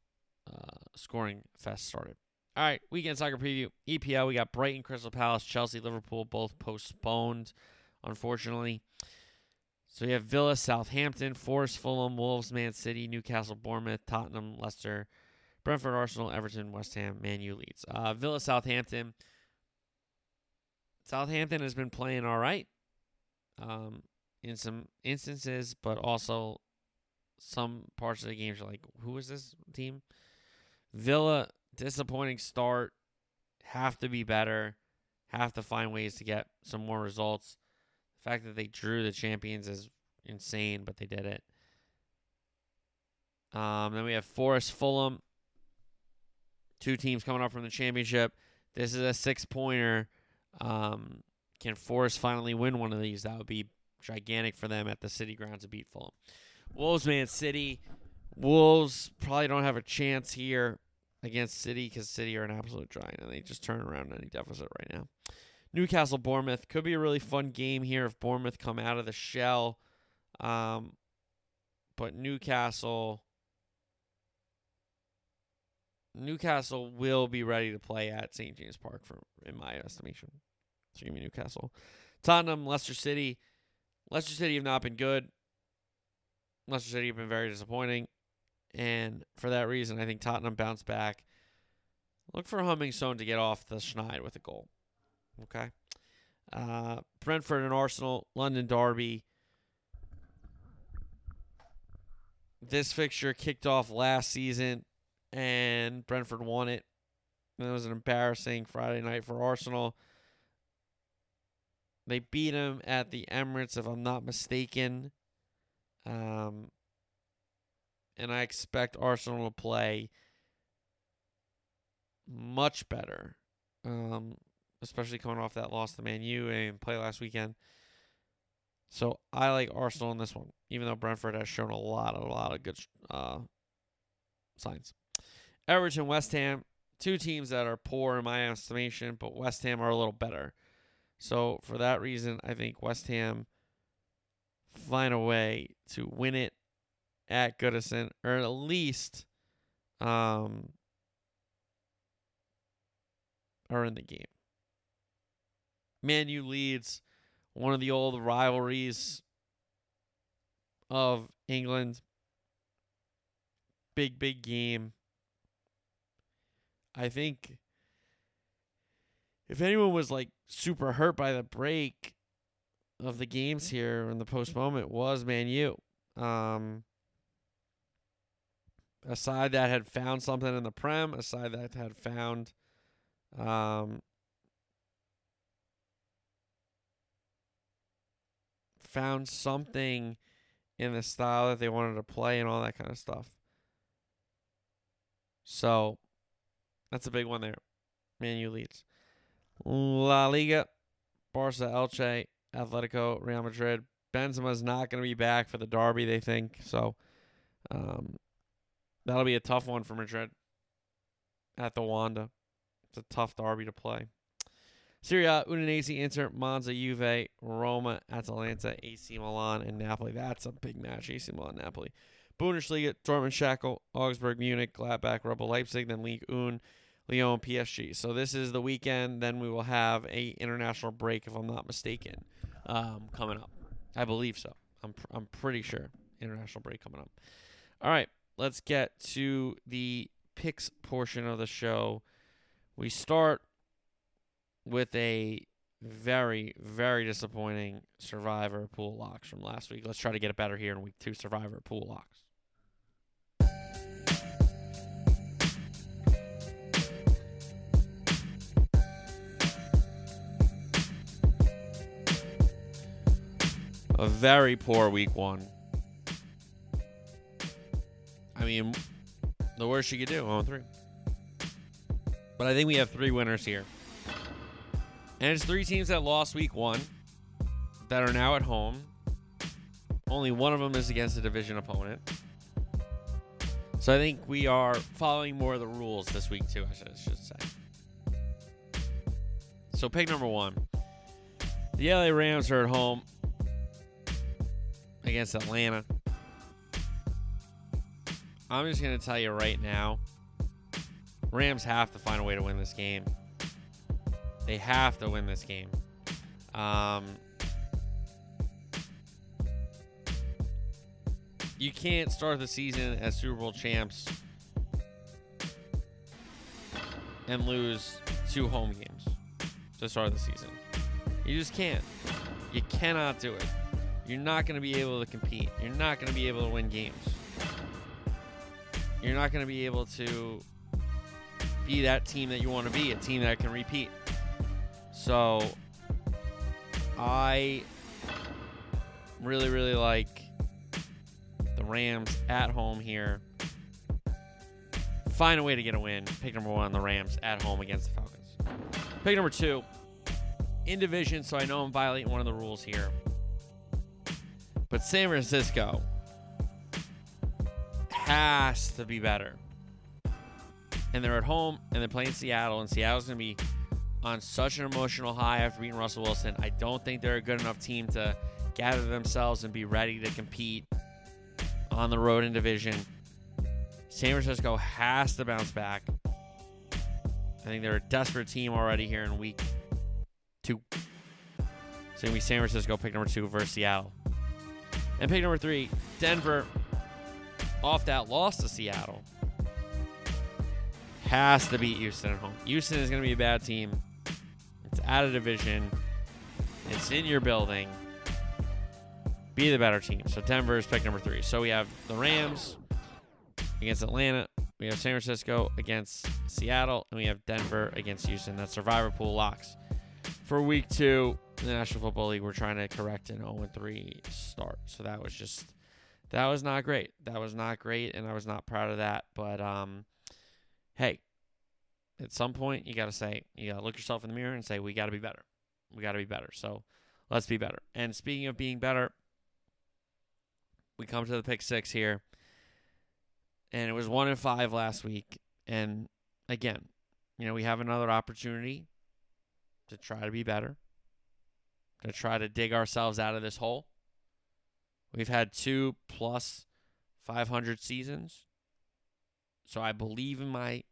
uh, scoring fest started. All right, weekend soccer preview. EPL, we got Brighton, Crystal Palace, Chelsea, Liverpool, both postponed, unfortunately. So we have Villa, Southampton, Forest, Fulham, Wolves, Man City, Newcastle, Bournemouth, Tottenham, Leicester, Brentford, Arsenal, Everton, West Ham, Man U, Leeds. Uh, Villa, Southampton. Southampton has been playing all right um, in some instances, but also some parts of the games are like, who is this team? Villa, disappointing start. Have to be better. Have to find ways to get some more results. The fact that they drew the champions is insane, but they did it. Um, then we have Forest Fulham. Two teams coming up from the championship. This is a six pointer. Um, can Forest finally win one of these? That would be gigantic for them at the City Grounds to beat Fulham. Wolves, Man City. Wolves probably don't have a chance here against City because City are an absolute giant and they just turn around any deficit right now. Newcastle, Bournemouth could be a really fun game here if Bournemouth come out of the shell. Um, but Newcastle, Newcastle will be ready to play at St. James Park for, in my estimation. So give me Newcastle, Tottenham, Leicester City. Leicester City have not been good. Leicester City have been very disappointing. And for that reason, I think Tottenham bounced back. Look for Heung-min Son to get off the schneid with a goal. Okay. Uh, Brentford and Arsenal, London Derby. This fixture kicked off last season, and Brentford won it. And it was an embarrassing Friday night for Arsenal. They beat him at the Emirates, if I'm not mistaken. Um, and I expect Arsenal to play much better, um, especially coming off that loss to Man U and play last weekend. So I like Arsenal in this one, even though Brentford has shown a lot, a lot of good uh, signs. Everton, West Ham, two teams that are poor in my estimation, but West Ham are a little better. So for that reason, I think West Ham find a way to win it at Goodison, or at least um, are in the game. Man U Leeds one of the old rivalries of England. Big, big game. I think if anyone was like super hurt by the break of the games here in the post moment was Man U. Um, a side that had found something in the Prem, a side that had found um, found something in the style that they wanted to play and all that kind of stuff. So that's a big one there. Man U Leeds. La Liga, Barca, Elche, Atletico, Real Madrid. Benzema's not going to be back for the derby, they think. So um, that'll be a tough one for Madrid at the Wanda. It's a tough derby to play. Serie A, Udinese, Inter, Monza, Juve, Roma, Atalanta, AC Milan, and Napoli. That's a big match, AC Milan, Napoli. Bundesliga, Dortmund, Schalke, Augsburg, Munich, Gladbach, RB Leipzig, then Ligue 1, Lyon, PSG. So this is the weekend. Then we will have a international break, if I'm not mistaken, um, coming up. I believe so. I'm pr- I'm pretty sure international break coming up. All right, let's get to the picks portion of the show. We start with a very, very disappointing Survivor pool locks from last week. Let's try to get it better here in week two Survivor pool locks. A very poor week one. I mean, the worst you could do, 0 3. But I think we have three winners here. And it's three teams that lost week one that are now at home. Only one of them is against a division opponent. So I think we are following more of the rules this week, too, I should, I should say. So pick number one. The LA Rams are at home against Atlanta. I'm just going to tell you right now Rams have to find a way to win this game. They have to win this game. Um, you can't start the season as Super Bowl champs and lose two home games to start the season. You just can't. You cannot do it. You're not going to be able to compete. You're not going to be able to win games. You're not going to be able to be that team that you want to be, a team that can repeat. So I really, really like the Rams at home here. Find a way to get a win. Pick number one, the Rams at home against the Falcons. Pick number two, in division, so I know I'm violating one of the rules here. But San Francisco has to be better. And they're at home and they're playing Seattle, and Seattle's going to be on such an emotional high after beating Russell Wilson. I don't think they're a good enough team to gather themselves and be ready to compete on the road in division. San Francisco has to bounce back. I think they're a desperate team already here in week two. So it's going to be San Francisco, pick number two versus Seattle. And pick number three, Denver, off that loss to Seattle, has to beat Houston at home. Houston is going to be a bad team. It's out of division. It's in your building. Be the better team. So Denver is pick number three. So we have the Rams against Atlanta. We have San Francisco against Seattle, and we have Denver against Houston. That's survivor pool locks. For week two, in the National Football League, we're trying to correct an 0 3 start. So that was just that was not great. That was not great, and I was not proud of that. But um, hey, at some point you got to say you got to look yourself in the mirror and say we got to be better. We got to be better. So let's be better. And speaking of being better, we come to the pick six here, and it was one and five last week. And again, you know we have another opportunity to try to be better, to try to dig ourselves out of this hole. We've had two plus 500 seasons. So I believe in my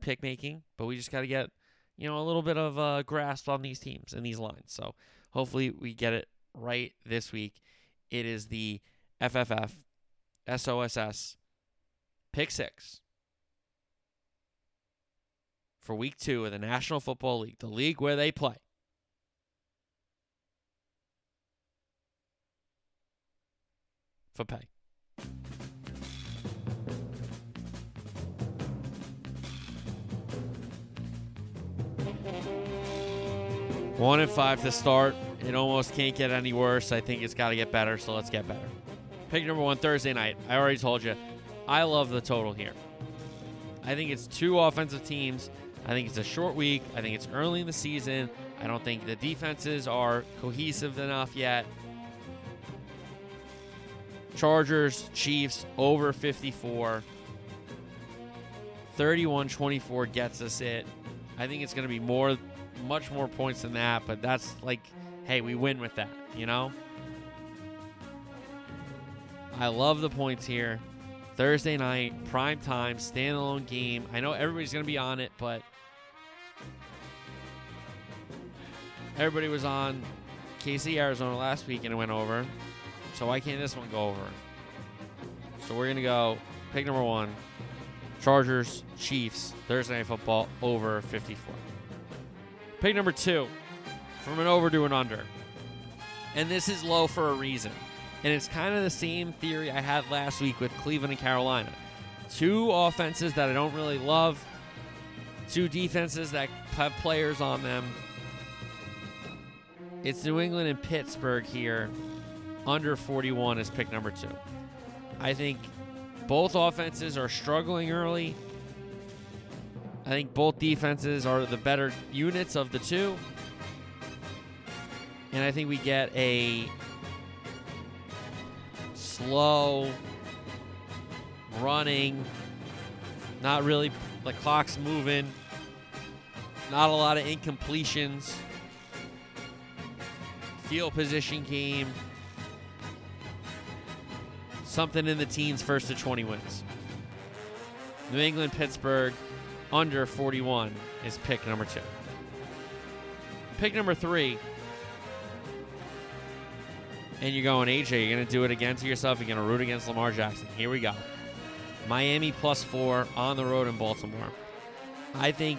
pick making, but we just got to get, you know, a little bit of a grasp on these teams and these lines. So hopefully we get it right this week. It is the FFF SOSS pick six for week two of the National Football League, the league where they play. For pay. One and five to start. It almost can't get any worse. I think it's got to get better, so let's get better. Pick number one Thursday night. I already told you, I love the total here. I think it's two offensive teams. I think it's a short week. I think it's early in the season. I don't think the defenses are cohesive enough yet. Chargers, Chiefs over 54. 31 24 gets us it. I think it's going to be more, much more points than that, but that's like, hey, we win with that, you know? I love the points here. Thursday night, prime time, standalone game. I know everybody's going to be on it, but everybody was on KC Arizona last week and it went over. So why can't this one go over? So we're going to go pick number one Chargers, Chiefs, Thursday Night Football over 54. Pick number two from an over to an under. And this is low for a reason. And it's kind of the same theory I had last week with Cleveland and Carolina. Two offenses that I don't really love, two defenses that have players on them. It's New England and Pittsburgh here. Under 41 is pick number two. I think Both offenses are struggling early. I think both defenses are the better units of the two. And I think we get a slow, running, not really, the clock's moving, not a lot of incompletions, field position game, something in the teens, first to 20 wins. New England, Pittsburgh, under 41 is pick number two. Pick number three, and you're going, AJ, you're going to do it again to yourself. You're going to root against Lamar Jackson. Here we go. Miami plus four on the road in Baltimore. I think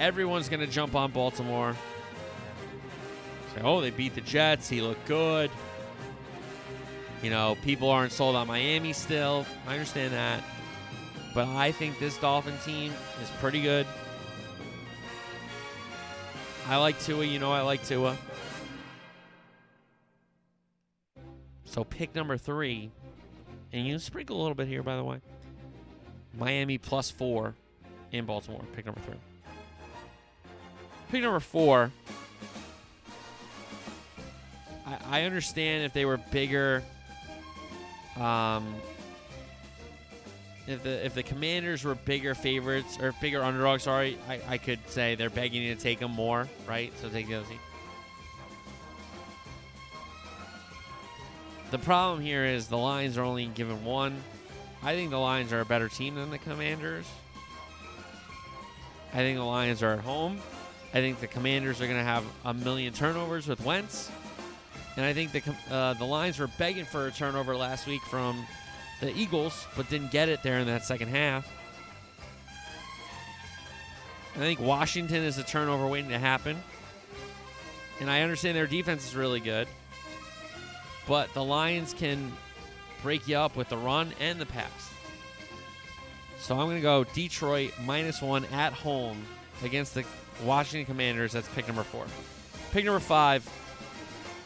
everyone's going to jump on Baltimore. Say, oh, they beat the Jets. He looked good. You know, people aren't sold on Miami still. I understand that. But I think this Dolphin team is pretty good. I like Tua. You know, I like Tua. So pick number three, and you sprinkle a little bit here, by the way. Miami plus four in Baltimore. Pick number three. Pick number four. I, I understand if they were bigger. Um, if the if the Commanders were bigger favorites or bigger underdogs, sorry, I, I could say they're begging you to take them more, right? So take the other team. The problem here is the Lions are only given one. I think the Lions are a better team than the Commanders. I think the Lions are at home. I think the Commanders are going to have a million turnovers with Wentz. And I think the uh, the Lions were begging for a turnover last week from the Eagles, but didn't get it there in that second half. I think Washington is a turnover waiting to happen. And I understand their defense is really good. But the Lions can break you up with the run and the pass. So I'm going to go Detroit minus one at home against the Washington Commanders. That's pick number four. Pick number five,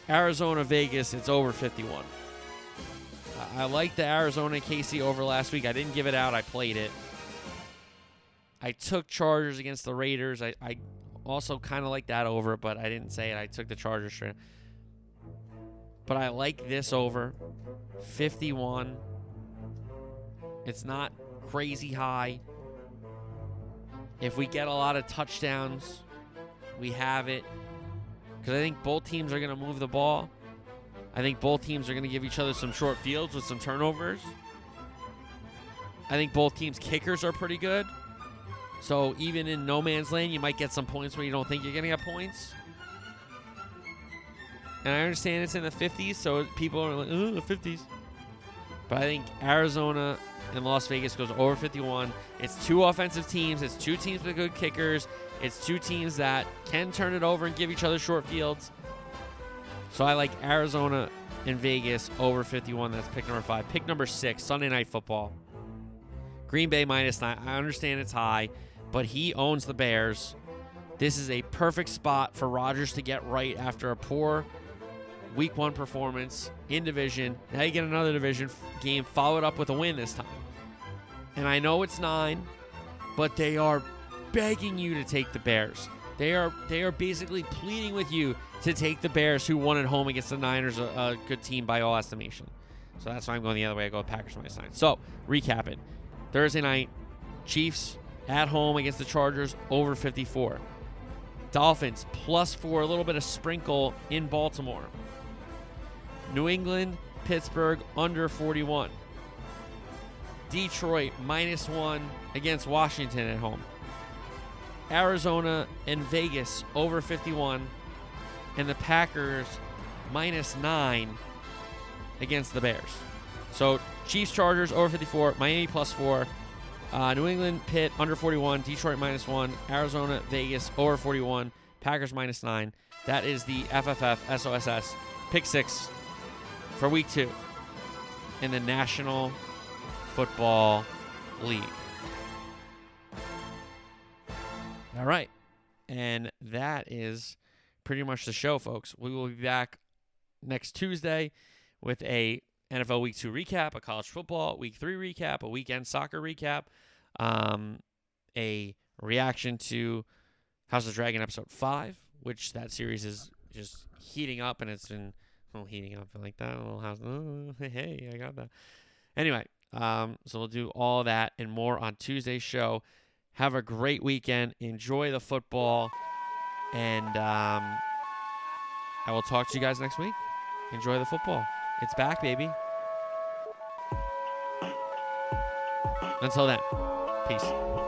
Arizona Vegas. It's over 51. I like the Arizona KC over last week. I didn't give it out. I played it. I took Chargers against the Raiders. I, I also kind of like that over, but I didn't say it. I took the Chargers straight. But I like this over 51. It's not crazy high. If we get a lot of touchdowns, we have it. Because I think both teams are going to move the ball. I think both teams are going to give each other some short fields with some turnovers. I think both teams' kickers are pretty good. So even in no man's land, you might get some points where you don't think you're going to get points. And I understand it's in the 50s, so people are like, oh, the 50s. But I think Arizona and Las Vegas goes over 51. It's two offensive teams. It's two teams with good kickers. It's two teams that can turn it over and give each other short fields. So I like Arizona and Vegas over 51. That's pick number five. Pick number six, Sunday Night Football. Green Bay minus nine. I understand it's high, but he owns the Bears. This is a perfect spot for Rodgers to get right after a poor week one performance in division. Now you get another division game followed up with a win this time. And I know it's nine, but they are begging you to take the Bears. They are they are basically pleading with you to take the Bears, who won at home against the Niners, a, a good team by all estimation. So that's why I'm going the other way. I go Packers my minus nine. So recap it: Thursday night, Chiefs at home against the Chargers, over 54. Dolphins plus four, a little bit of sprinkle in Baltimore. New England, Pittsburgh under 41. Detroit minus one against Washington at home. Arizona and Vegas over 51. And the Packers minus nine against the Bears. So Chiefs, Chargers over 54. Miami plus four. Uh, New England, Pitt under 41. Detroit minus one. Arizona, Vegas over 41. Packers minus nine. That is the FFF SOSS pick six for week two in the National Football League. All right. And that is pretty much the show, folks. We will be back next Tuesday with a NFL Week Two recap, a college football Week Three recap, a weekend soccer recap, um, a reaction to House of Dragon episode five, which that series is just heating up, and it's been well heating up like that. A little house. Oh, (laughs) hey, I got that. Anyway, um, so we'll do all that and more on Tuesday's show. Have a great weekend. Enjoy the football, and um, I will talk to you guys next week. Enjoy the football. It's back, baby. Until then, peace.